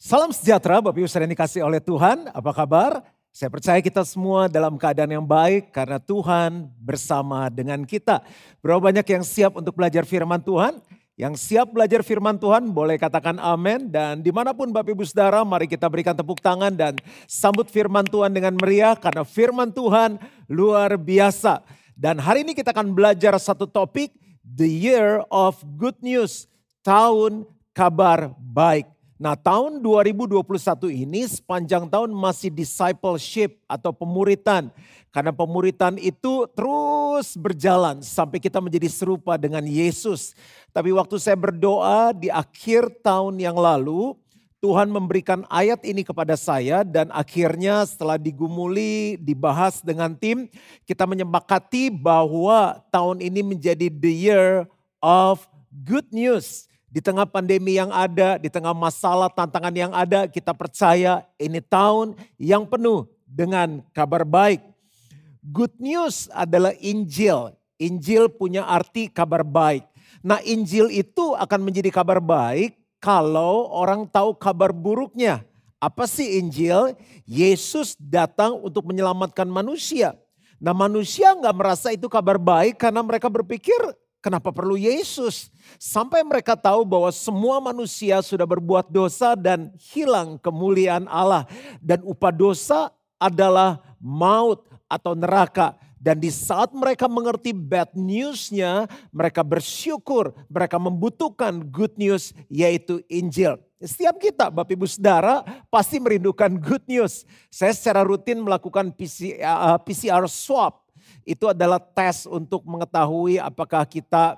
Salam sejahtera Bapak Ibu saudara dikasih oleh Tuhan. Apa kabar? Saya percaya kita semua dalam keadaan yang baik karena Tuhan bersama dengan kita. Berapa banyak yang siap untuk belajar firman Tuhan? Yang siap belajar firman Tuhan boleh katakan amin. Dan di mana pun Bapak Ibu Saudara mari kita berikan tepuk tangan dan sambut firman Tuhan dengan meriah. Karena firman Tuhan luar biasa. Dan hari ini kita akan belajar satu topik. The Year of Good News. Tahun kabar baik. Nah tahun 2021 ini sepanjang tahun masih discipleship atau pemuritan. Karena pemuritan itu terus berjalan sampai kita menjadi serupa dengan Yesus. Tapi waktu saya berdoa di akhir tahun yang lalu, Tuhan memberikan ayat ini kepada saya dan akhirnya setelah digumuli, dibahas dengan tim, kita menyepakati bahwa tahun ini menjadi the year of good news. Di tengah pandemi yang ada, di tengah masalah tantangan yang ada, kita percaya ini tahun yang penuh dengan kabar baik. Good news adalah Injil. Injil punya arti kabar baik. Nah Injil itu akan menjadi kabar baik kalau orang tahu kabar buruknya. Apa sih Injil? Yesus datang untuk menyelamatkan manusia. Nah manusia nggak merasa itu kabar baik karena mereka berpikir Kenapa perlu Yesus? Sampai mereka tahu bahwa semua manusia sudah berbuat dosa dan hilang kemuliaan Allah. Dan upah dosa adalah maut atau neraka. Dan di saat mereka mengerti bad newsnya, mereka bersyukur, mereka membutuhkan good news yaitu Injil. Setiap kita Bapak Ibu Saudara pasti merindukan good news. Saya secara rutin melakukan PCR, PCR swab itu adalah tes untuk mengetahui apakah kita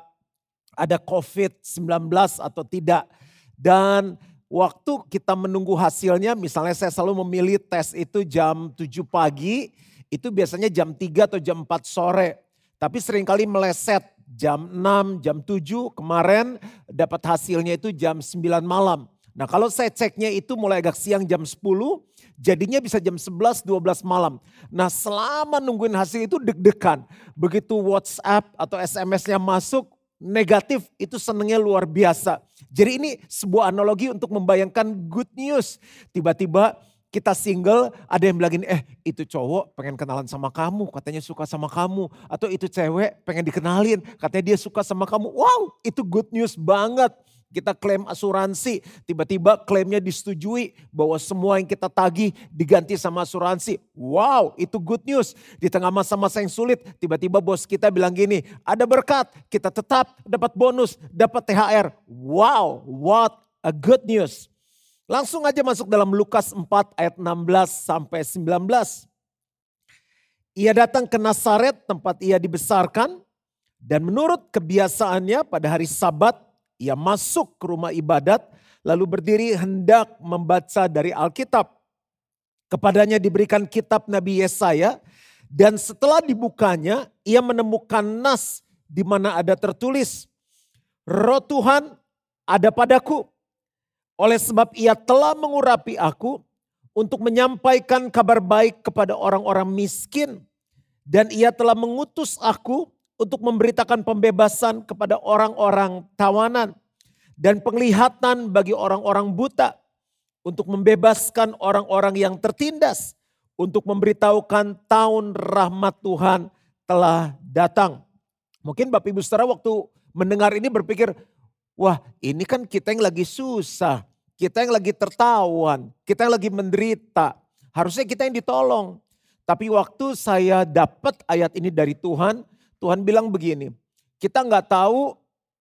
ada COVID-19 atau tidak. Dan waktu kita menunggu hasilnya, misalnya saya selalu memilih tes itu jam 7 pagi, itu biasanya jam 3 atau jam 4 sore. Tapi sering kali meleset jam 6, jam 7, kemarin dapat hasilnya itu jam 9 malam. Nah kalau saya ceknya itu mulai agak siang jam 10, jadinya bisa jam 11, 12 malam. Nah selama nungguin hasil itu deg-degan. Begitu WhatsApp atau SMS-nya masuk, negatif itu senengnya luar biasa. Jadi ini sebuah analogi untuk membayangkan good news. Tiba-tiba kita single, ada yang bilang eh itu cowok pengen kenalan sama kamu, katanya suka sama kamu. Atau itu cewek pengen dikenalin, katanya dia suka sama kamu. Wow, itu good news banget. Kita klaim asuransi, tiba-tiba klaimnya disetujui bahwa semua yang kita tagih diganti sama asuransi. Wow, itu good news. Di tengah masa-masa yang sulit, tiba-tiba bos kita bilang gini, ada berkat, kita tetap dapat bonus, dapat THR. Wow, what a good news. Langsung aja masuk dalam Lukas 4 ayat 16 sampai 19. Ia datang ke Nazaret tempat ia dibesarkan dan menurut kebiasaannya pada hari sabat ia masuk ke rumah ibadat lalu berdiri hendak membaca dari Alkitab. Kepadanya diberikan kitab Nabi Yesaya dan setelah dibukanya ia menemukan nas di mana ada tertulis Roh Tuhan ada padaku oleh sebab ia telah mengurapi aku untuk menyampaikan kabar baik kepada orang-orang miskin dan ia telah mengutus aku untuk memberitakan pembebasan kepada orang-orang tawanan dan penglihatan bagi orang-orang buta untuk membebaskan orang-orang yang tertindas untuk memberitahukan tahun rahmat Tuhan telah datang. Mungkin Bapak Ibu Saudara waktu mendengar ini berpikir, wah ini kan kita yang lagi susah, kita yang lagi tertawan, kita yang lagi menderita. Harusnya kita yang ditolong. Tapi waktu saya dapat ayat ini dari Tuhan, Tuhan bilang begini, kita nggak tahu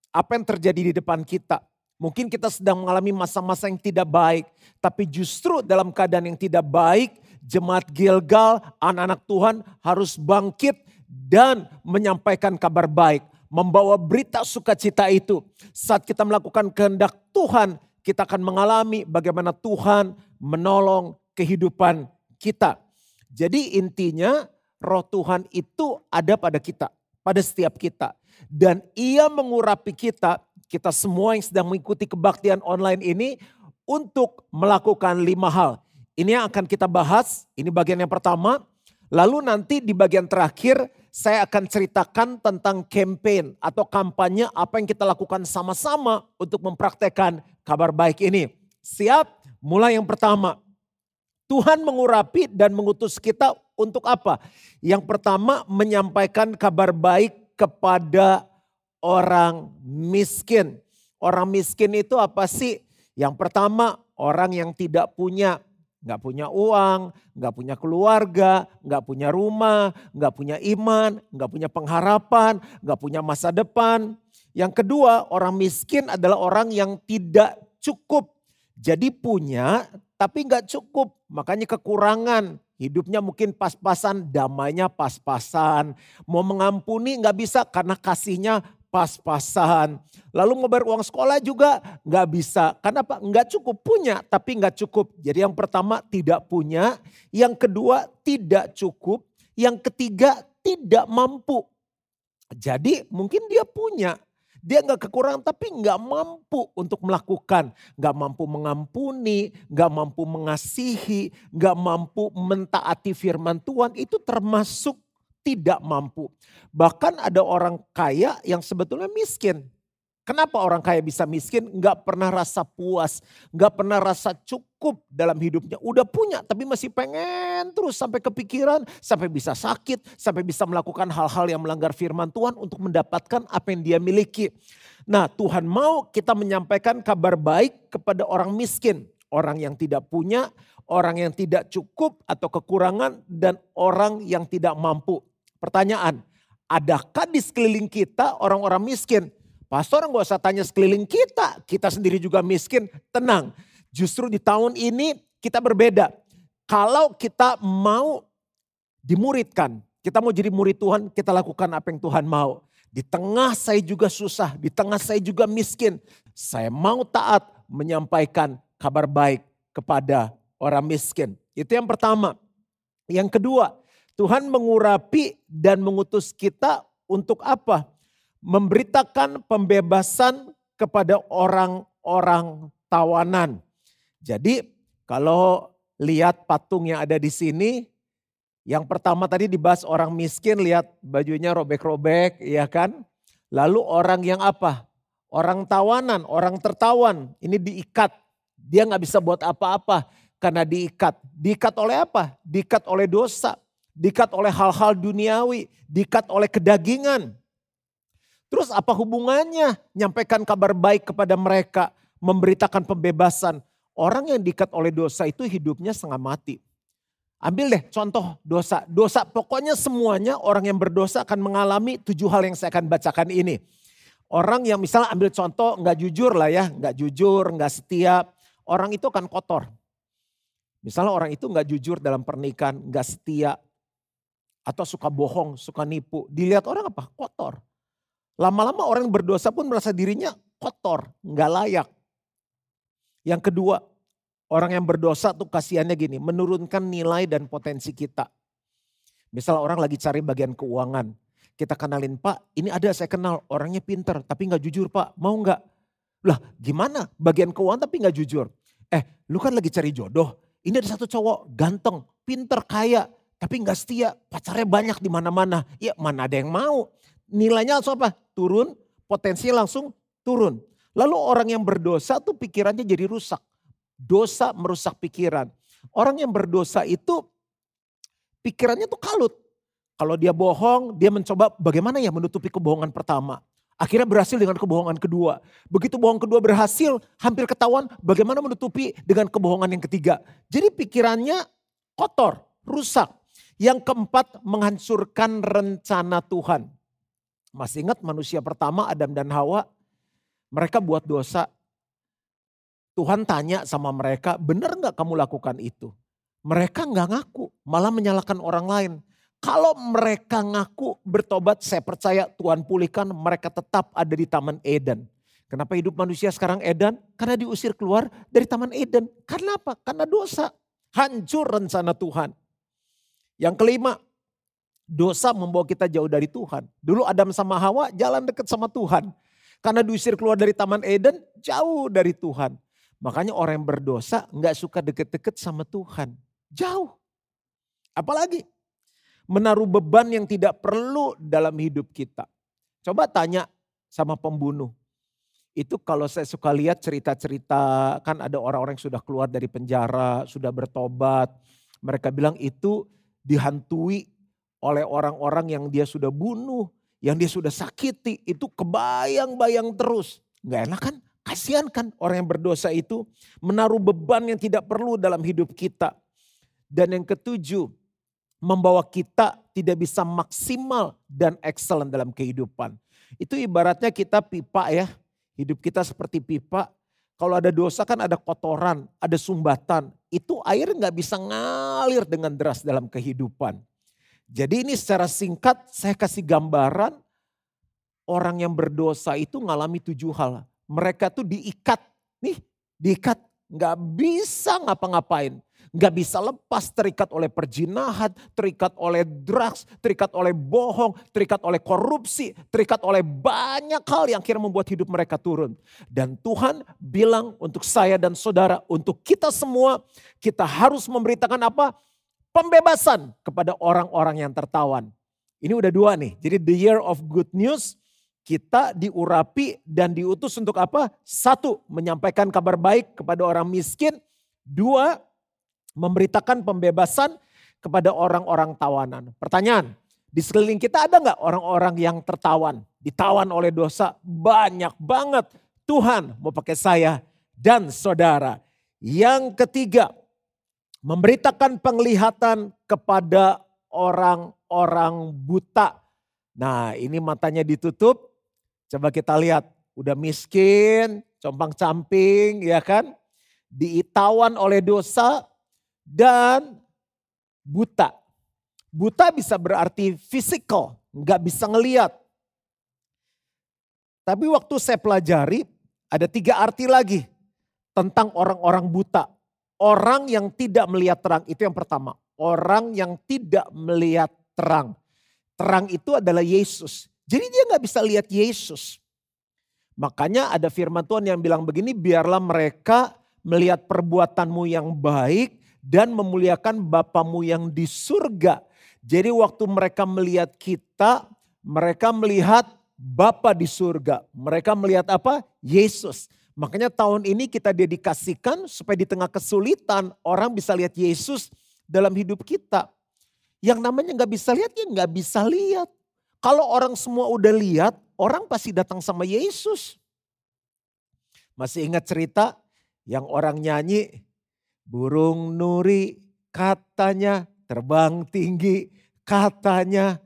apa yang terjadi di depan kita. Mungkin kita sedang mengalami masa-masa yang tidak baik, tapi justru dalam keadaan yang tidak baik, jemaat Gilgal, anak-anak Tuhan harus bangkit dan menyampaikan kabar baik, membawa berita sukacita itu. Saat kita melakukan kehendak Tuhan, kita akan mengalami bagaimana Tuhan menolong kehidupan kita. Jadi intinya roh Tuhan itu ada pada kita pada setiap kita. Dan ia mengurapi kita, kita semua yang sedang mengikuti kebaktian online ini untuk melakukan lima hal. Ini yang akan kita bahas, ini bagian yang pertama. Lalu nanti di bagian terakhir saya akan ceritakan tentang campaign atau kampanye apa yang kita lakukan sama-sama untuk mempraktekkan kabar baik ini. Siap? mulai yang pertama. Tuhan mengurapi dan mengutus kita untuk apa? Yang pertama menyampaikan kabar baik kepada orang miskin. Orang miskin itu apa sih? Yang pertama orang yang tidak punya nggak punya uang, nggak punya keluarga, nggak punya rumah, nggak punya iman, nggak punya pengharapan, nggak punya masa depan. Yang kedua, orang miskin adalah orang yang tidak cukup. Jadi punya tapi nggak cukup, makanya kekurangan. Hidupnya mungkin pas-pasan, damainya pas-pasan. Mau mengampuni nggak bisa karena kasihnya pas-pasan. Lalu mau bayar uang sekolah juga nggak bisa. Karena apa? Nggak cukup punya tapi nggak cukup. Jadi yang pertama tidak punya. Yang kedua tidak cukup. Yang ketiga tidak mampu. Jadi mungkin dia punya. Dia nggak kekurangan tapi nggak mampu untuk melakukan. Nggak mampu mengampuni, nggak mampu mengasihi, nggak mampu mentaati firman Tuhan. Itu termasuk tidak mampu. Bahkan ada orang kaya yang sebetulnya miskin. Kenapa orang kaya bisa miskin? Gak pernah rasa puas, gak pernah rasa cukup dalam hidupnya. Udah punya tapi masih pengen terus sampai kepikiran, sampai bisa sakit, sampai bisa melakukan hal-hal yang melanggar firman Tuhan untuk mendapatkan apa yang dia miliki. Nah Tuhan mau kita menyampaikan kabar baik kepada orang miskin. Orang yang tidak punya, orang yang tidak cukup atau kekurangan dan orang yang tidak mampu. Pertanyaan, adakah di sekeliling kita orang-orang miskin? Pastor nggak usah tanya sekeliling kita, kita sendiri juga miskin. Tenang, justru di tahun ini kita berbeda. Kalau kita mau dimuridkan, kita mau jadi murid Tuhan, kita lakukan apa yang Tuhan mau. Di tengah saya juga susah, di tengah saya juga miskin. Saya mau taat menyampaikan kabar baik kepada orang miskin. Itu yang pertama. Yang kedua, Tuhan mengurapi dan mengutus kita untuk apa? Memberitakan pembebasan kepada orang-orang tawanan. Jadi kalau lihat patung yang ada di sini, yang pertama tadi dibahas orang miskin, lihat bajunya robek-robek, ya kan? Lalu orang yang apa? Orang tawanan, orang tertawan, ini diikat. Dia nggak bisa buat apa-apa karena diikat. Diikat oleh apa? Diikat oleh dosa dikat oleh hal-hal duniawi, dikat oleh kedagingan. Terus apa hubungannya nyampaikan kabar baik kepada mereka, memberitakan pembebasan. Orang yang dikat oleh dosa itu hidupnya setengah mati. Ambil deh contoh dosa. Dosa pokoknya semuanya orang yang berdosa akan mengalami tujuh hal yang saya akan bacakan ini. Orang yang misalnya ambil contoh nggak jujur lah ya, nggak jujur, nggak setia. Orang itu akan kotor. Misalnya orang itu nggak jujur dalam pernikahan, nggak setia, atau suka bohong, suka nipu. Dilihat orang apa? Kotor. Lama-lama orang yang berdosa pun merasa dirinya kotor, nggak layak. Yang kedua, orang yang berdosa tuh kasihannya gini, menurunkan nilai dan potensi kita. Misal orang lagi cari bagian keuangan, kita kenalin Pak, ini ada saya kenal orangnya pinter tapi nggak jujur Pak, mau nggak? Lah gimana bagian keuangan tapi nggak jujur? Eh lu kan lagi cari jodoh, ini ada satu cowok ganteng, pinter, kaya, tapi nggak setia, pacarnya banyak di mana-mana. Ya mana ada yang mau. Nilainya langsung apa? Turun, potensinya langsung turun. Lalu orang yang berdosa tuh pikirannya jadi rusak. Dosa merusak pikiran. Orang yang berdosa itu pikirannya tuh kalut. Kalau dia bohong, dia mencoba bagaimana ya menutupi kebohongan pertama. Akhirnya berhasil dengan kebohongan kedua. Begitu bohong kedua berhasil, hampir ketahuan bagaimana menutupi dengan kebohongan yang ketiga. Jadi pikirannya kotor, rusak. Yang keempat, menghancurkan rencana Tuhan. Masih ingat manusia pertama Adam dan Hawa? Mereka buat dosa. Tuhan tanya sama mereka, benar nggak kamu lakukan itu? Mereka nggak ngaku, malah menyalahkan orang lain. Kalau mereka ngaku bertobat, saya percaya Tuhan pulihkan mereka tetap ada di Taman Eden. Kenapa hidup manusia sekarang Eden? Karena diusir keluar dari Taman Eden. Karena apa? Karena dosa. Hancur rencana Tuhan. Yang kelima, dosa membawa kita jauh dari Tuhan. Dulu Adam sama Hawa jalan dekat sama Tuhan. Karena diusir keluar dari Taman Eden, jauh dari Tuhan. Makanya orang yang berdosa nggak suka deket-deket sama Tuhan. Jauh. Apalagi menaruh beban yang tidak perlu dalam hidup kita. Coba tanya sama pembunuh. Itu kalau saya suka lihat cerita-cerita kan ada orang-orang yang sudah keluar dari penjara, sudah bertobat. Mereka bilang itu dihantui oleh orang-orang yang dia sudah bunuh, yang dia sudah sakiti. Itu kebayang-bayang terus. Gak enak kan? Kasihan kan orang yang berdosa itu menaruh beban yang tidak perlu dalam hidup kita. Dan yang ketujuh, membawa kita tidak bisa maksimal dan excellent dalam kehidupan. Itu ibaratnya kita pipa ya, hidup kita seperti pipa. Kalau ada dosa kan ada kotoran, ada sumbatan. Itu air nggak bisa ngalir dengan deras dalam kehidupan. Jadi ini secara singkat saya kasih gambaran orang yang berdosa itu ngalami tujuh hal. Mereka tuh diikat, nih diikat nggak bisa ngapa-ngapain. Nggak bisa lepas terikat oleh perjinahan, terikat oleh drugs, terikat oleh bohong, terikat oleh korupsi, terikat oleh banyak hal yang kira membuat hidup mereka turun. Dan Tuhan bilang untuk saya dan saudara, untuk kita semua, kita harus memberitakan apa? Pembebasan kepada orang-orang yang tertawan. Ini udah dua nih, jadi the year of good news, kita diurapi dan diutus untuk apa? Satu, menyampaikan kabar baik kepada orang miskin. Dua, memberitakan pembebasan kepada orang-orang tawanan. Pertanyaan, di sekeliling kita ada nggak orang-orang yang tertawan, ditawan oleh dosa? Banyak banget. Tuhan mau pakai saya dan saudara. Yang ketiga, memberitakan penglihatan kepada orang-orang buta. Nah ini matanya ditutup, coba kita lihat. Udah miskin, compang camping ya kan. Diitawan oleh dosa, dan buta. Buta bisa berarti fisikal, nggak bisa ngeliat. Tapi waktu saya pelajari ada tiga arti lagi tentang orang-orang buta. Orang yang tidak melihat terang itu yang pertama. Orang yang tidak melihat terang. Terang itu adalah Yesus. Jadi dia nggak bisa lihat Yesus. Makanya ada firman Tuhan yang bilang begini, biarlah mereka melihat perbuatanmu yang baik dan memuliakan Bapamu yang di surga. Jadi waktu mereka melihat kita, mereka melihat Bapa di surga. Mereka melihat apa? Yesus. Makanya tahun ini kita dedikasikan supaya di tengah kesulitan orang bisa lihat Yesus dalam hidup kita. Yang namanya nggak bisa lihat ya nggak bisa lihat. Kalau orang semua udah lihat, orang pasti datang sama Yesus. Masih ingat cerita yang orang nyanyi, Burung nuri katanya terbang tinggi katanya.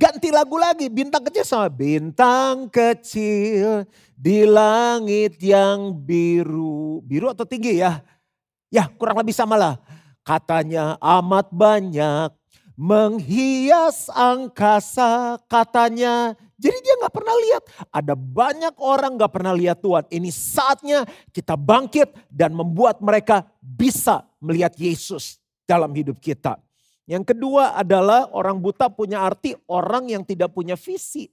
Ganti lagu lagi bintang kecil sama bintang kecil di langit yang biru. Biru atau tinggi ya? Ya kurang lebih sama lah. Katanya amat banyak menghias angkasa katanya jadi dia nggak pernah lihat. Ada banyak orang nggak pernah lihat Tuhan. Ini saatnya kita bangkit dan membuat mereka bisa melihat Yesus dalam hidup kita. Yang kedua adalah orang buta punya arti orang yang tidak punya visi.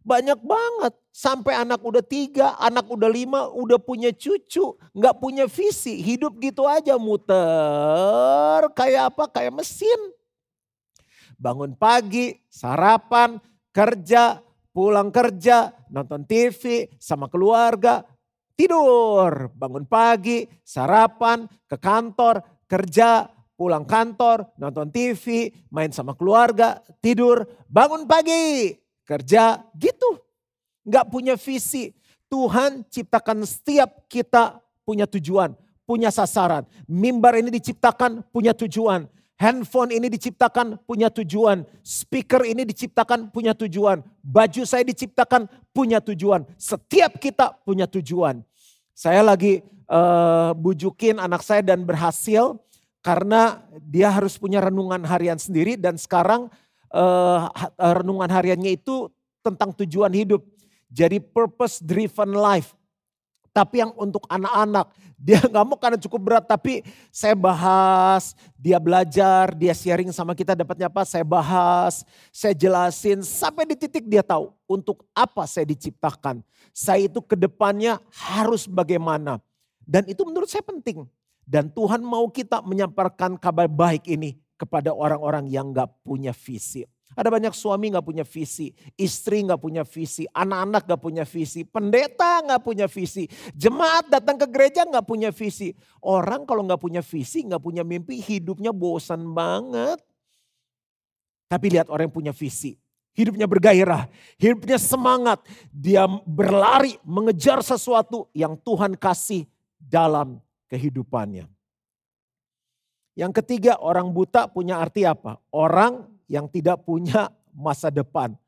Banyak banget. Sampai anak udah tiga, anak udah lima, udah punya cucu. Nggak punya visi. Hidup gitu aja muter. Kayak apa? Kayak mesin. Bangun pagi, sarapan, kerja, pulang kerja, nonton TV sama keluarga, tidur, bangun pagi, sarapan, ke kantor, kerja, pulang kantor, nonton TV, main sama keluarga, tidur, bangun pagi, kerja, gitu. Gak punya visi. Tuhan ciptakan setiap kita punya tujuan, punya sasaran. Mimbar ini diciptakan punya tujuan. Handphone ini diciptakan punya tujuan. Speaker ini diciptakan punya tujuan. Baju saya diciptakan punya tujuan. Setiap kita punya tujuan. Saya lagi uh, bujukin anak saya dan berhasil karena dia harus punya renungan harian sendiri dan sekarang uh, renungan hariannya itu tentang tujuan hidup. Jadi purpose driven life. Tapi yang untuk anak-anak, dia nggak mau karena cukup berat. Tapi saya bahas, dia belajar, dia sharing sama kita dapatnya apa, saya bahas, saya jelasin. Sampai di titik dia tahu untuk apa saya diciptakan. Saya itu ke depannya harus bagaimana. Dan itu menurut saya penting. Dan Tuhan mau kita menyampaikan kabar baik ini kepada orang-orang yang nggak punya visi. Ada banyak suami gak punya visi, istri gak punya visi, anak-anak gak punya visi, pendeta gak punya visi, jemaat datang ke gereja gak punya visi. Orang kalau gak punya visi, gak punya mimpi, hidupnya bosan banget. Tapi lihat orang yang punya visi, hidupnya bergairah, hidupnya semangat. Dia berlari mengejar sesuatu yang Tuhan kasih dalam kehidupannya. Yang ketiga, orang buta punya arti apa? Orang yang tidak punya masa depan.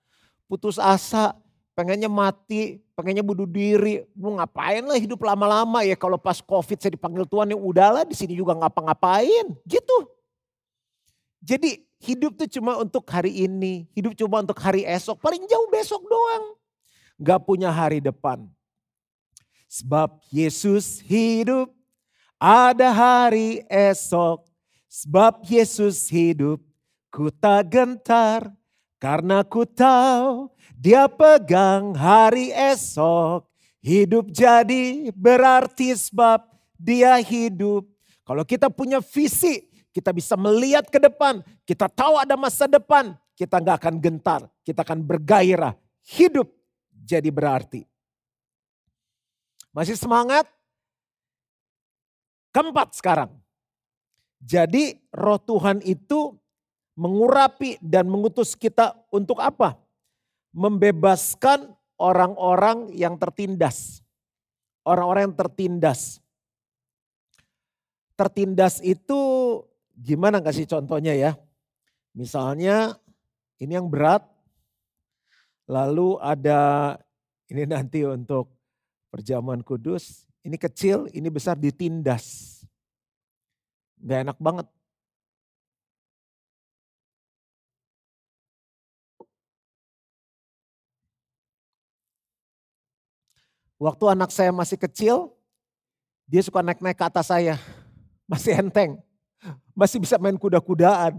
Putus asa, pengennya mati, pengennya bunuh diri. Mau ngapain lah hidup lama-lama ya kalau pas covid saya dipanggil Tuhan ya udahlah di sini juga ngapa-ngapain. Gitu. Jadi hidup tuh cuma untuk hari ini, hidup cuma untuk hari esok, paling jauh besok doang. Gak punya hari depan. Sebab Yesus hidup, ada hari esok. Sebab Yesus hidup, ku tak gentar. Karena ku tahu dia pegang hari esok. Hidup jadi berarti sebab dia hidup. Kalau kita punya visi, kita bisa melihat ke depan. Kita tahu ada masa depan. Kita nggak akan gentar. Kita akan bergairah. Hidup jadi berarti. Masih semangat? Keempat sekarang. Jadi roh Tuhan itu mengurapi dan mengutus kita untuk apa? Membebaskan orang-orang yang tertindas. Orang-orang yang tertindas. Tertindas itu gimana kasih contohnya ya? Misalnya ini yang berat, lalu ada ini nanti untuk perjamuan kudus, ini kecil, ini besar ditindas. Gak enak banget. Waktu anak saya masih kecil, dia suka naik-naik ke atas saya. Masih enteng. Masih bisa main kuda-kudaan.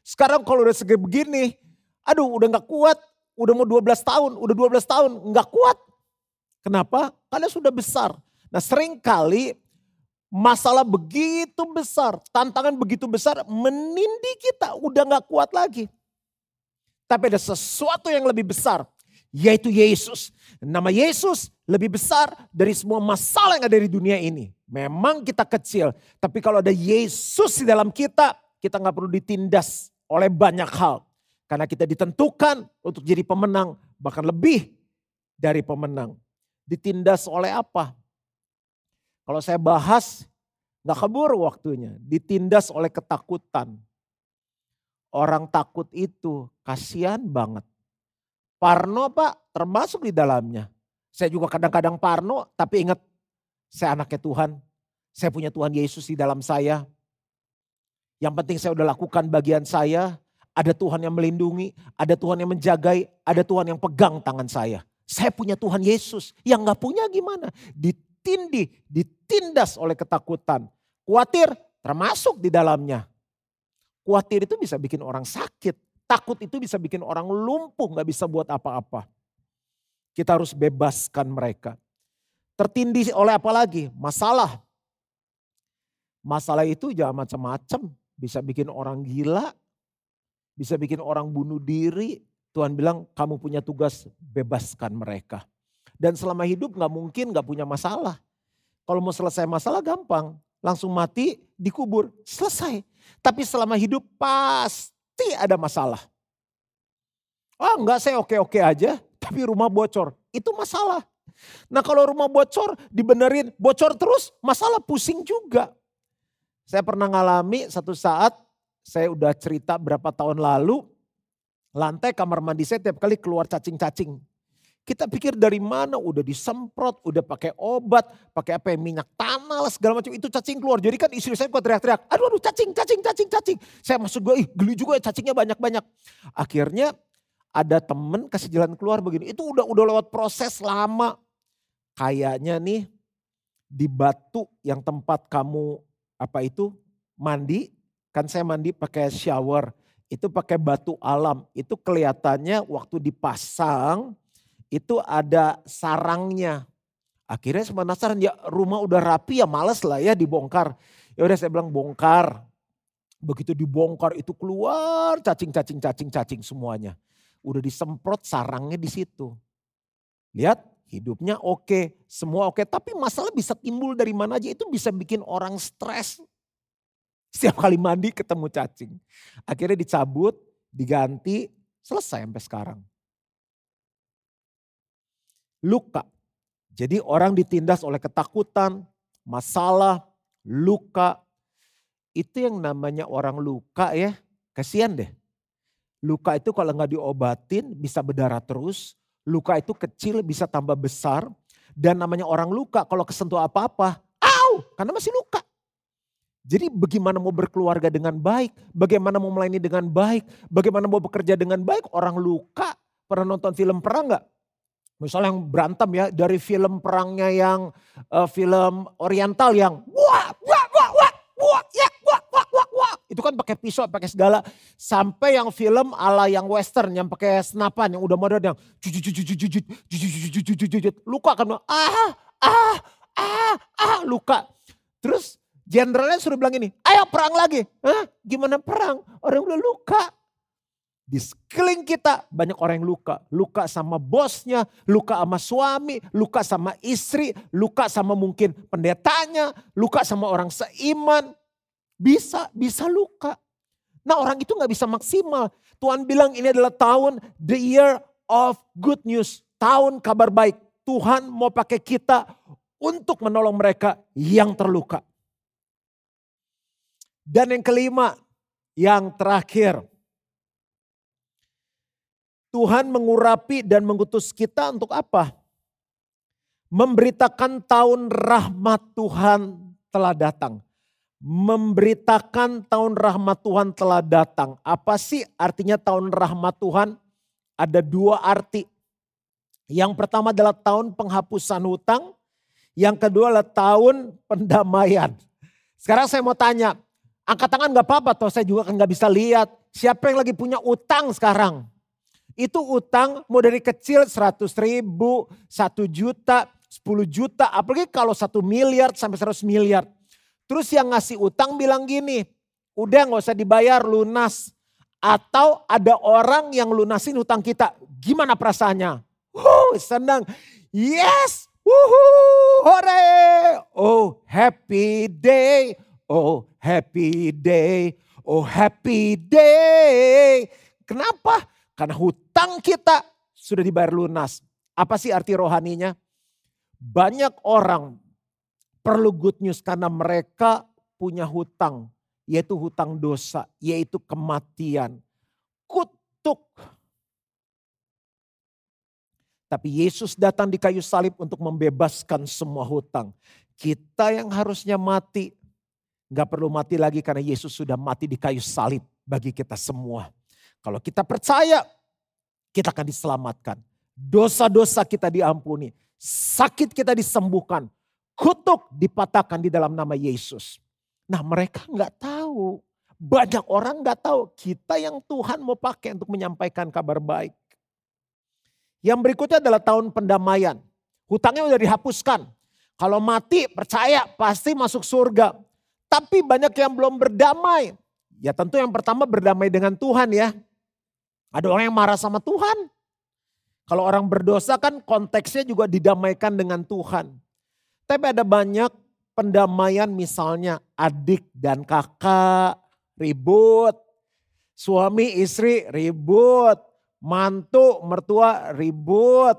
Sekarang kalau udah segede begini, aduh udah gak kuat. Udah mau 12 tahun, udah 12 tahun, gak kuat. Kenapa? Karena sudah besar. Nah sering kali masalah begitu besar, tantangan begitu besar menindih kita, udah gak kuat lagi. Tapi ada sesuatu yang lebih besar, yaitu Yesus. Nama Yesus lebih besar dari semua masalah yang ada di dunia ini. Memang kita kecil, tapi kalau ada Yesus di dalam kita, kita gak perlu ditindas oleh banyak hal. Karena kita ditentukan untuk jadi pemenang, bahkan lebih dari pemenang. Ditindas oleh apa? Kalau saya bahas, nggak keburu waktunya. Ditindas oleh ketakutan. Orang takut itu kasihan banget. Parno pak termasuk di dalamnya. Saya juga kadang-kadang parno tapi ingat saya anaknya Tuhan. Saya punya Tuhan Yesus di dalam saya. Yang penting saya udah lakukan bagian saya. Ada Tuhan yang melindungi, ada Tuhan yang menjagai, ada Tuhan yang pegang tangan saya. Saya punya Tuhan Yesus. Yang gak punya gimana? ditindih, ditindas oleh ketakutan. Khawatir termasuk di dalamnya. Khawatir itu bisa bikin orang sakit. Takut itu bisa bikin orang lumpuh, gak bisa buat apa-apa. Kita harus bebaskan mereka. Tertindih oleh apa lagi? Masalah. Masalah itu jangan macam-macam. Bisa bikin orang gila, bisa bikin orang bunuh diri. Tuhan bilang kamu punya tugas bebaskan mereka. Dan selama hidup gak mungkin gak punya masalah. Kalau mau selesai masalah gampang. Langsung mati, dikubur, selesai. Tapi selama hidup pasti ada masalah. Oh enggak saya oke-oke aja, tapi rumah bocor. Itu masalah. Nah kalau rumah bocor dibenerin, bocor terus masalah pusing juga. Saya pernah ngalami satu saat, saya udah cerita berapa tahun lalu, lantai kamar mandi saya tiap kali keluar cacing-cacing. Kita pikir dari mana udah disemprot, udah pakai obat, pakai apa yang minyak tanah segala macam itu cacing keluar. Jadi kan istri saya kok teriak-teriak, aduh aduh cacing, cacing, cacing, cacing. Saya masuk gue, ih geli juga ya cacingnya banyak-banyak. Akhirnya ada temen kasih jalan keluar begini, itu udah udah lewat proses lama. Kayaknya nih di batu yang tempat kamu apa itu mandi, kan saya mandi pakai shower, itu pakai batu alam, itu kelihatannya waktu dipasang itu ada sarangnya. Akhirnya penasaran ya rumah udah rapi ya males lah ya dibongkar. Ya udah saya bilang bongkar. Begitu dibongkar itu keluar cacing-cacing cacing-cacing semuanya. Udah disemprot sarangnya di situ. Lihat hidupnya oke, semua oke. Tapi masalah bisa timbul dari mana aja itu bisa bikin orang stres. Setiap kali mandi ketemu cacing. Akhirnya dicabut, diganti, selesai sampai sekarang. Luka. Jadi orang ditindas oleh ketakutan, masalah, luka, itu yang namanya orang luka ya, kasihan deh. Luka itu kalau nggak diobatin bisa berdarah terus. Luka itu kecil bisa tambah besar. Dan namanya orang luka kalau kesentuh apa-apa, au, karena masih luka. Jadi bagaimana mau berkeluarga dengan baik, bagaimana mau melayani dengan baik, bagaimana mau bekerja dengan baik, orang luka. Pernah nonton film perang nggak? Misalnya yang berantem ya, dari film perangnya yang uh, film oriental yang wah, wah, wah, wah, wah, ya, itu kan pakai pisau, pakai segala. Sampai yang film ala yang western yang pakai senapan yang udah modern yang luka kan ah ah ah ah luka. Terus jenderalnya suruh bilang ini, ayo perang lagi. Hah? Gimana perang? Orang udah luka. Di sekeliling kita banyak orang yang luka. Luka sama bosnya, luka sama suami, luka sama istri, luka sama mungkin pendetanya, luka sama orang seiman. Bisa, bisa luka. Nah orang itu gak bisa maksimal. Tuhan bilang ini adalah tahun the year of good news. Tahun kabar baik. Tuhan mau pakai kita untuk menolong mereka yang terluka. Dan yang kelima, yang terakhir. Tuhan mengurapi dan mengutus kita untuk apa? Memberitakan tahun rahmat Tuhan telah datang memberitakan tahun rahmat Tuhan telah datang. Apa sih artinya tahun rahmat Tuhan? Ada dua arti. Yang pertama adalah tahun penghapusan hutang. Yang kedua adalah tahun pendamaian. Sekarang saya mau tanya, angkat tangan gak apa-apa toh saya juga kan gak bisa lihat. Siapa yang lagi punya utang sekarang? Itu utang mau dari kecil 100 ribu, 1 juta, 10 juta, apalagi kalau 1 miliar sampai 100 miliar. Terus yang ngasih utang bilang gini, udah nggak usah dibayar lunas. Atau ada orang yang lunasin utang kita. Gimana perasaannya? Wuh, senang. Yes, wuhu, hore. Oh happy day, oh happy day, oh happy day. Kenapa? Karena hutang kita sudah dibayar lunas. Apa sih arti rohaninya? Banyak orang perlu good news karena mereka punya hutang, yaitu hutang dosa, yaitu kematian. Kutuk. Tapi Yesus datang di kayu salib untuk membebaskan semua hutang. Kita yang harusnya mati, nggak perlu mati lagi karena Yesus sudah mati di kayu salib bagi kita semua. Kalau kita percaya, kita akan diselamatkan. Dosa-dosa kita diampuni. Sakit kita disembuhkan kutuk dipatahkan di dalam nama Yesus. Nah mereka nggak tahu. Banyak orang nggak tahu kita yang Tuhan mau pakai untuk menyampaikan kabar baik. Yang berikutnya adalah tahun pendamaian. Hutangnya udah dihapuskan. Kalau mati percaya pasti masuk surga. Tapi banyak yang belum berdamai. Ya tentu yang pertama berdamai dengan Tuhan ya. Ada orang yang marah sama Tuhan. Kalau orang berdosa kan konteksnya juga didamaikan dengan Tuhan. Tapi ada banyak pendamaian misalnya adik dan kakak ribut. Suami istri ribut. Mantu mertua ribut.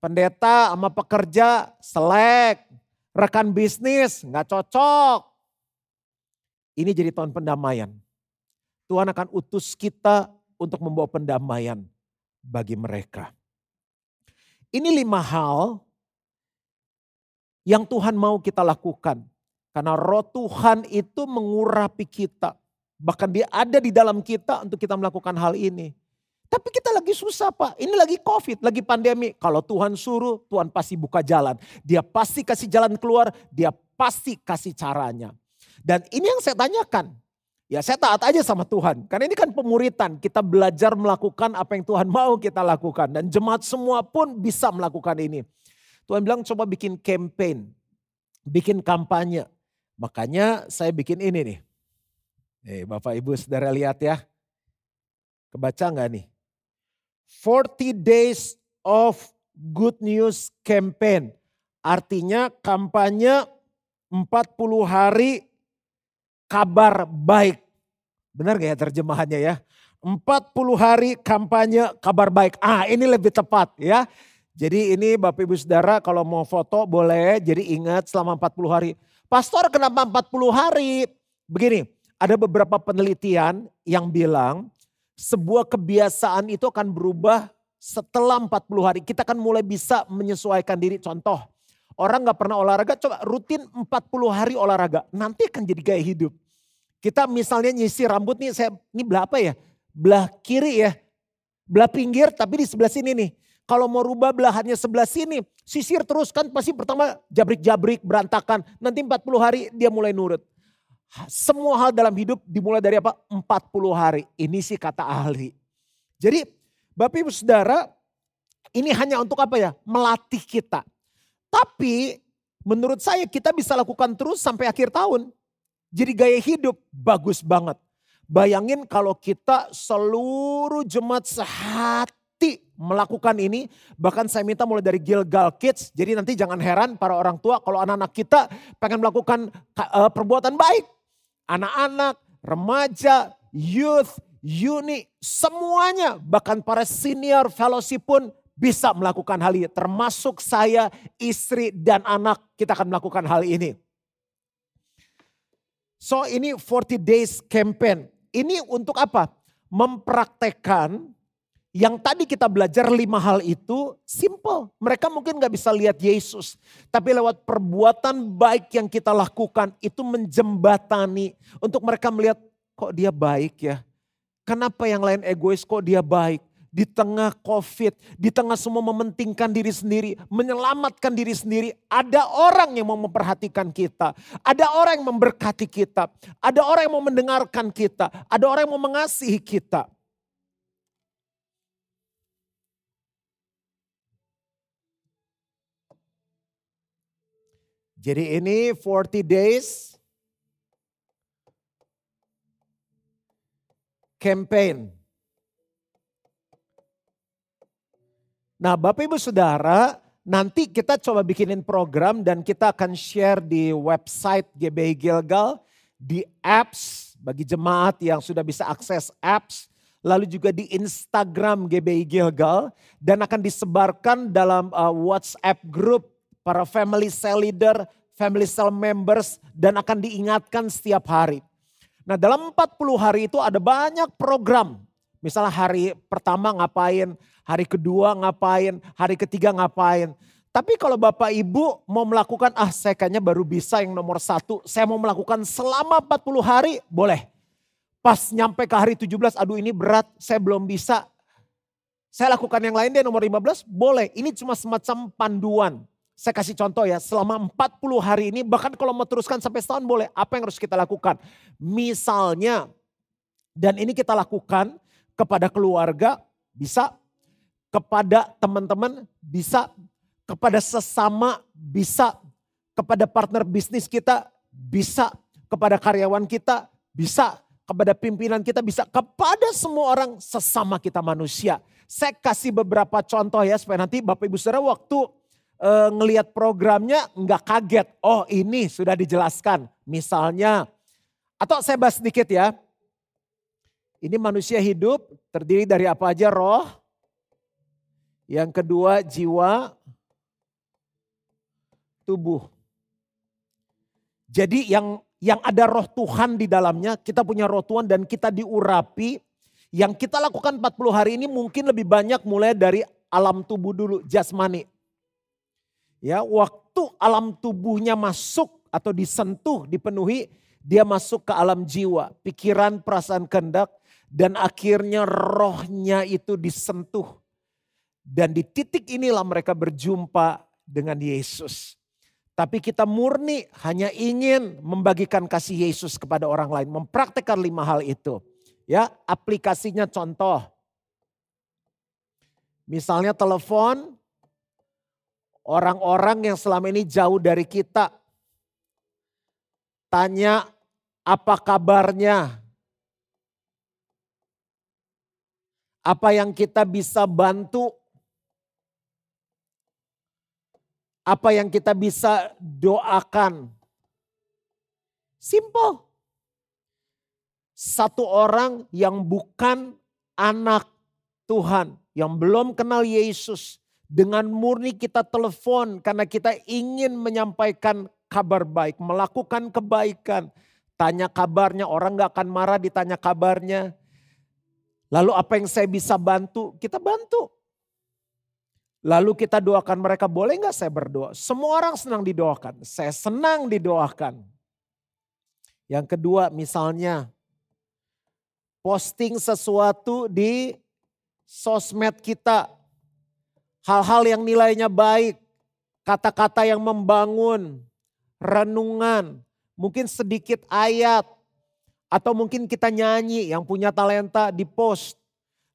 Pendeta sama pekerja selek. Rekan bisnis nggak cocok. Ini jadi tahun pendamaian. Tuhan akan utus kita untuk membawa pendamaian bagi mereka. Ini lima hal yang Tuhan mau kita lakukan. Karena roh Tuhan itu mengurapi kita. Bahkan dia ada di dalam kita untuk kita melakukan hal ini. Tapi kita lagi susah pak, ini lagi covid, lagi pandemi. Kalau Tuhan suruh, Tuhan pasti buka jalan. Dia pasti kasih jalan keluar, dia pasti kasih caranya. Dan ini yang saya tanyakan, ya saya taat aja sama Tuhan. Karena ini kan pemuritan, kita belajar melakukan apa yang Tuhan mau kita lakukan. Dan jemaat semua pun bisa melakukan ini. Tuhan bilang coba bikin campaign, bikin kampanye. Makanya saya bikin ini nih. Eh, Bapak Ibu saudara lihat ya. Kebaca nggak nih? 40 days of good news campaign. Artinya kampanye 40 hari kabar baik. Benar gak ya terjemahannya ya? 40 hari kampanye kabar baik. Ah ini lebih tepat ya. Jadi ini Bapak Ibu Saudara kalau mau foto boleh. Jadi ingat selama 40 hari. Pastor kenapa 40 hari? Begini, ada beberapa penelitian yang bilang sebuah kebiasaan itu akan berubah setelah 40 hari. Kita akan mulai bisa menyesuaikan diri. Contoh, orang gak pernah olahraga, coba rutin 40 hari olahraga. Nanti akan jadi gaya hidup. Kita misalnya nyisir rambut nih, saya ini belah apa ya? Belah kiri ya, belah pinggir tapi di sebelah sini nih. Kalau mau rubah belahannya sebelah sini, sisir terus kan pasti pertama jabrik-jabrik, berantakan. Nanti 40 hari dia mulai nurut. Semua hal dalam hidup dimulai dari apa? 40 hari. Ini sih kata ahli. Jadi Bapak Ibu Saudara ini hanya untuk apa ya? Melatih kita. Tapi menurut saya kita bisa lakukan terus sampai akhir tahun. Jadi gaya hidup bagus banget. Bayangin kalau kita seluruh jemaat sehati melakukan ini. Bahkan saya minta mulai dari Gilgal Kids. Jadi nanti jangan heran para orang tua kalau anak-anak kita pengen melakukan uh, perbuatan baik. Anak-anak, remaja, youth, uni, semuanya. Bahkan para senior fellowship pun bisa melakukan hal ini. Termasuk saya, istri, dan anak kita akan melakukan hal ini. So ini 40 days campaign. Ini untuk apa? Mempraktekkan yang tadi kita belajar lima hal itu simple. Mereka mungkin gak bisa lihat Yesus. Tapi lewat perbuatan baik yang kita lakukan itu menjembatani. Untuk mereka melihat kok dia baik ya. Kenapa yang lain egois kok dia baik? Di tengah COVID, di tengah semua mementingkan diri sendiri, menyelamatkan diri sendiri, ada orang yang mau memperhatikan kita, ada orang yang memberkati kita, ada orang yang mau mendengarkan kita, ada orang yang mau mengasihi kita. Jadi ini 40 days campaign Nah Bapak Ibu Saudara, nanti kita coba bikinin program dan kita akan share di website GBI Gilgal, di apps bagi jemaat yang sudah bisa akses apps, lalu juga di Instagram GBI Gilgal dan akan disebarkan dalam uh, WhatsApp group para family cell leader, family cell members dan akan diingatkan setiap hari. Nah dalam 40 hari itu ada banyak program. Misalnya hari pertama ngapain, hari kedua ngapain, hari ketiga ngapain. Tapi kalau Bapak Ibu mau melakukan, ah saya kayaknya baru bisa yang nomor satu. Saya mau melakukan selama 40 hari, boleh. Pas nyampe ke hari 17, aduh ini berat, saya belum bisa. Saya lakukan yang lain deh nomor 15, boleh. Ini cuma semacam panduan. Saya kasih contoh ya, selama 40 hari ini, bahkan kalau mau teruskan sampai setahun boleh. Apa yang harus kita lakukan? Misalnya, dan ini kita lakukan kepada keluarga, bisa kepada teman-teman bisa, kepada sesama bisa, kepada partner bisnis kita bisa, kepada karyawan kita bisa, kepada pimpinan kita bisa, kepada semua orang sesama kita manusia. Saya kasih beberapa contoh ya supaya nanti Bapak Ibu Saudara waktu e, ngelihat programnya nggak kaget. Oh ini sudah dijelaskan. Misalnya, atau saya bahas sedikit ya. Ini manusia hidup terdiri dari apa aja roh, yang kedua jiwa, tubuh. Jadi yang yang ada roh Tuhan di dalamnya, kita punya roh Tuhan dan kita diurapi. Yang kita lakukan 40 hari ini mungkin lebih banyak mulai dari alam tubuh dulu, jasmani. Ya, waktu alam tubuhnya masuk atau disentuh, dipenuhi, dia masuk ke alam jiwa, pikiran, perasaan, kehendak dan akhirnya rohnya itu disentuh dan di titik inilah mereka berjumpa dengan Yesus. Tapi kita murni hanya ingin membagikan kasih Yesus kepada orang lain, mempraktekkan lima hal itu. Ya, aplikasinya contoh. Misalnya telepon orang-orang yang selama ini jauh dari kita. Tanya apa kabarnya? Apa yang kita bisa bantu Apa yang kita bisa doakan? Simple. Satu orang yang bukan anak Tuhan, yang belum kenal Yesus, dengan murni kita telepon karena kita ingin menyampaikan kabar baik, melakukan kebaikan. Tanya kabarnya, orang gak akan marah ditanya kabarnya. Lalu apa yang saya bisa bantu? Kita bantu. Lalu kita doakan mereka, boleh gak saya berdoa? Semua orang senang didoakan, saya senang didoakan. Yang kedua misalnya, posting sesuatu di sosmed kita hal-hal yang nilainya baik, kata-kata yang membangun, renungan, mungkin sedikit ayat, atau mungkin kita nyanyi yang punya talenta di post.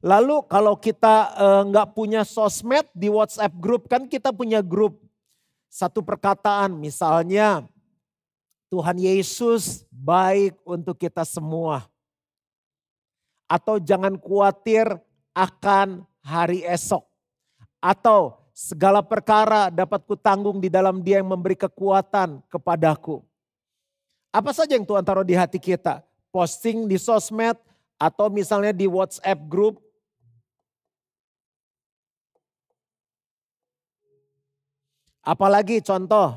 Lalu kalau kita eh, nggak uh, punya sosmed di WhatsApp grup kan kita punya grup. Satu perkataan misalnya Tuhan Yesus baik untuk kita semua. Atau jangan khawatir akan hari esok. Atau segala perkara dapat kutanggung di dalam dia yang memberi kekuatan kepadaku. Apa saja yang Tuhan taruh di hati kita? Posting di sosmed atau misalnya di WhatsApp group. Apalagi contoh,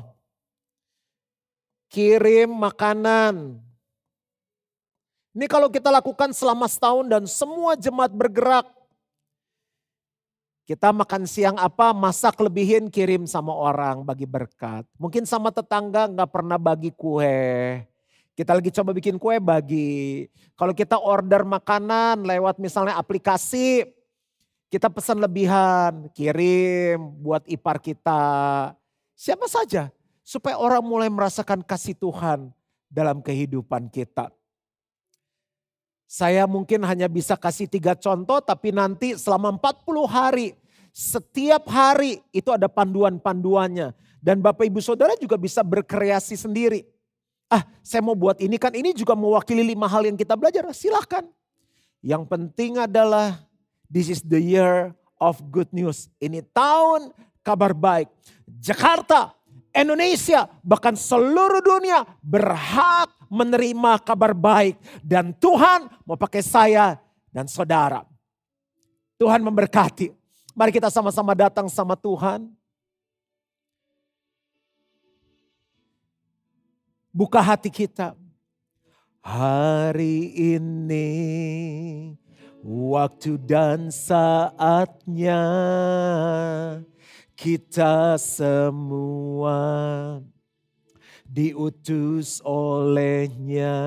kirim makanan. Ini kalau kita lakukan selama setahun dan semua jemaat bergerak, kita makan siang apa, masak lebihin kirim sama orang bagi berkat. Mungkin sama tetangga nggak pernah bagi kue. Kita lagi coba bikin kue bagi. Kalau kita order makanan lewat misalnya aplikasi, kita pesan lebihan, kirim buat ipar kita. Siapa saja, supaya orang mulai merasakan kasih Tuhan dalam kehidupan kita. Saya mungkin hanya bisa kasih tiga contoh tapi nanti selama 40 hari setiap hari itu ada panduan-panduannya. Dan Bapak Ibu Saudara juga bisa berkreasi sendiri. Ah saya mau buat ini kan ini juga mewakili lima hal yang kita belajar. Silahkan. Yang penting adalah this is the year of good news. Ini tahun kabar baik. Jakarta, Indonesia, bahkan seluruh dunia berhak menerima kabar baik. Dan Tuhan mau pakai saya dan saudara. Tuhan memberkati. Mari kita sama-sama datang sama Tuhan. Buka hati kita. Hari ini waktu dan saatnya kita semua diutus olehnya.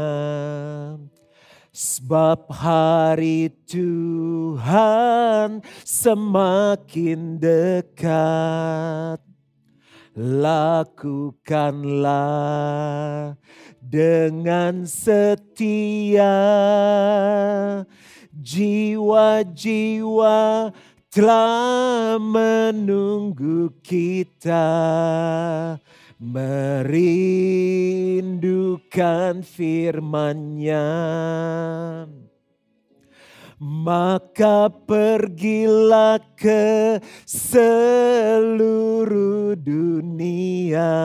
Sebab hari Tuhan semakin dekat. Lakukanlah dengan setia jiwa-jiwa telah menunggu kita merindukan firman-Nya. Maka pergilah ke seluruh dunia.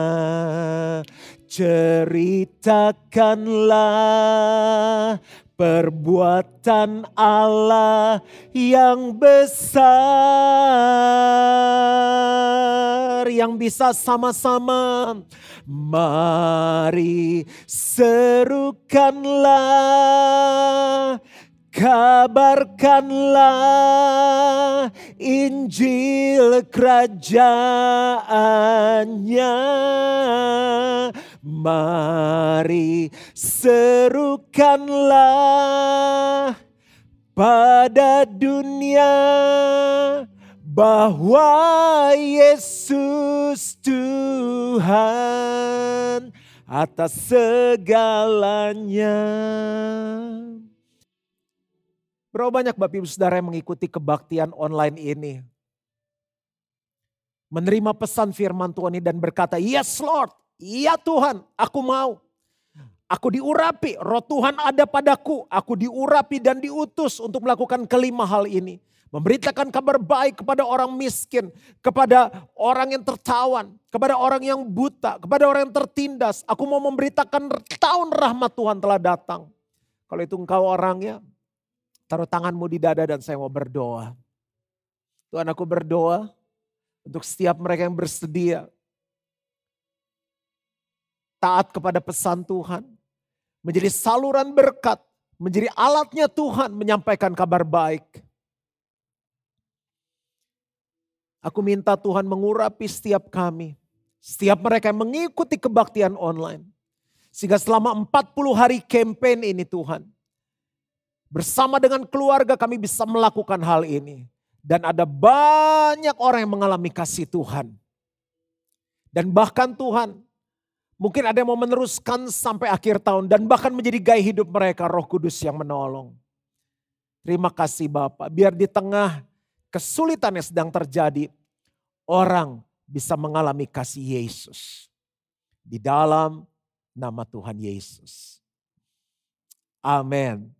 Ceritakanlah perbuatan Allah yang besar yang bisa sama-sama. Mari serukanlah kabarkanlah Injil kerajaannya Mari serukanlah pada dunia bahwa Yesus Tuhan atas segalanya. Berapa banyak Bapak Ibu Saudara yang mengikuti kebaktian online ini? Menerima pesan firman Tuhan ini dan berkata, yes Lord, Iya Tuhan, aku mau. Aku diurapi, roh Tuhan ada padaku. Aku diurapi dan diutus untuk melakukan kelima hal ini. Memberitakan kabar baik kepada orang miskin, kepada orang yang tertawan, kepada orang yang buta, kepada orang yang tertindas. Aku mau memberitakan tahun rahmat Tuhan telah datang. Kalau itu engkau orangnya, taruh tanganmu di dada dan saya mau berdoa. Tuhan aku berdoa untuk setiap mereka yang bersedia taat kepada pesan Tuhan, menjadi saluran berkat, menjadi alatnya Tuhan menyampaikan kabar baik. Aku minta Tuhan mengurapi setiap kami. Setiap mereka yang mengikuti kebaktian online. Sehingga selama 40 hari campaign ini Tuhan. Bersama dengan keluarga kami bisa melakukan hal ini. Dan ada banyak orang yang mengalami kasih Tuhan. Dan bahkan Tuhan, mungkin ada yang mau meneruskan sampai akhir tahun. Dan bahkan menjadi gaya hidup mereka roh kudus yang menolong. Terima kasih Bapak. Biar di tengah kesulitan yang sedang terjadi, orang bisa mengalami kasih Yesus. Di dalam nama Tuhan Yesus. Amin.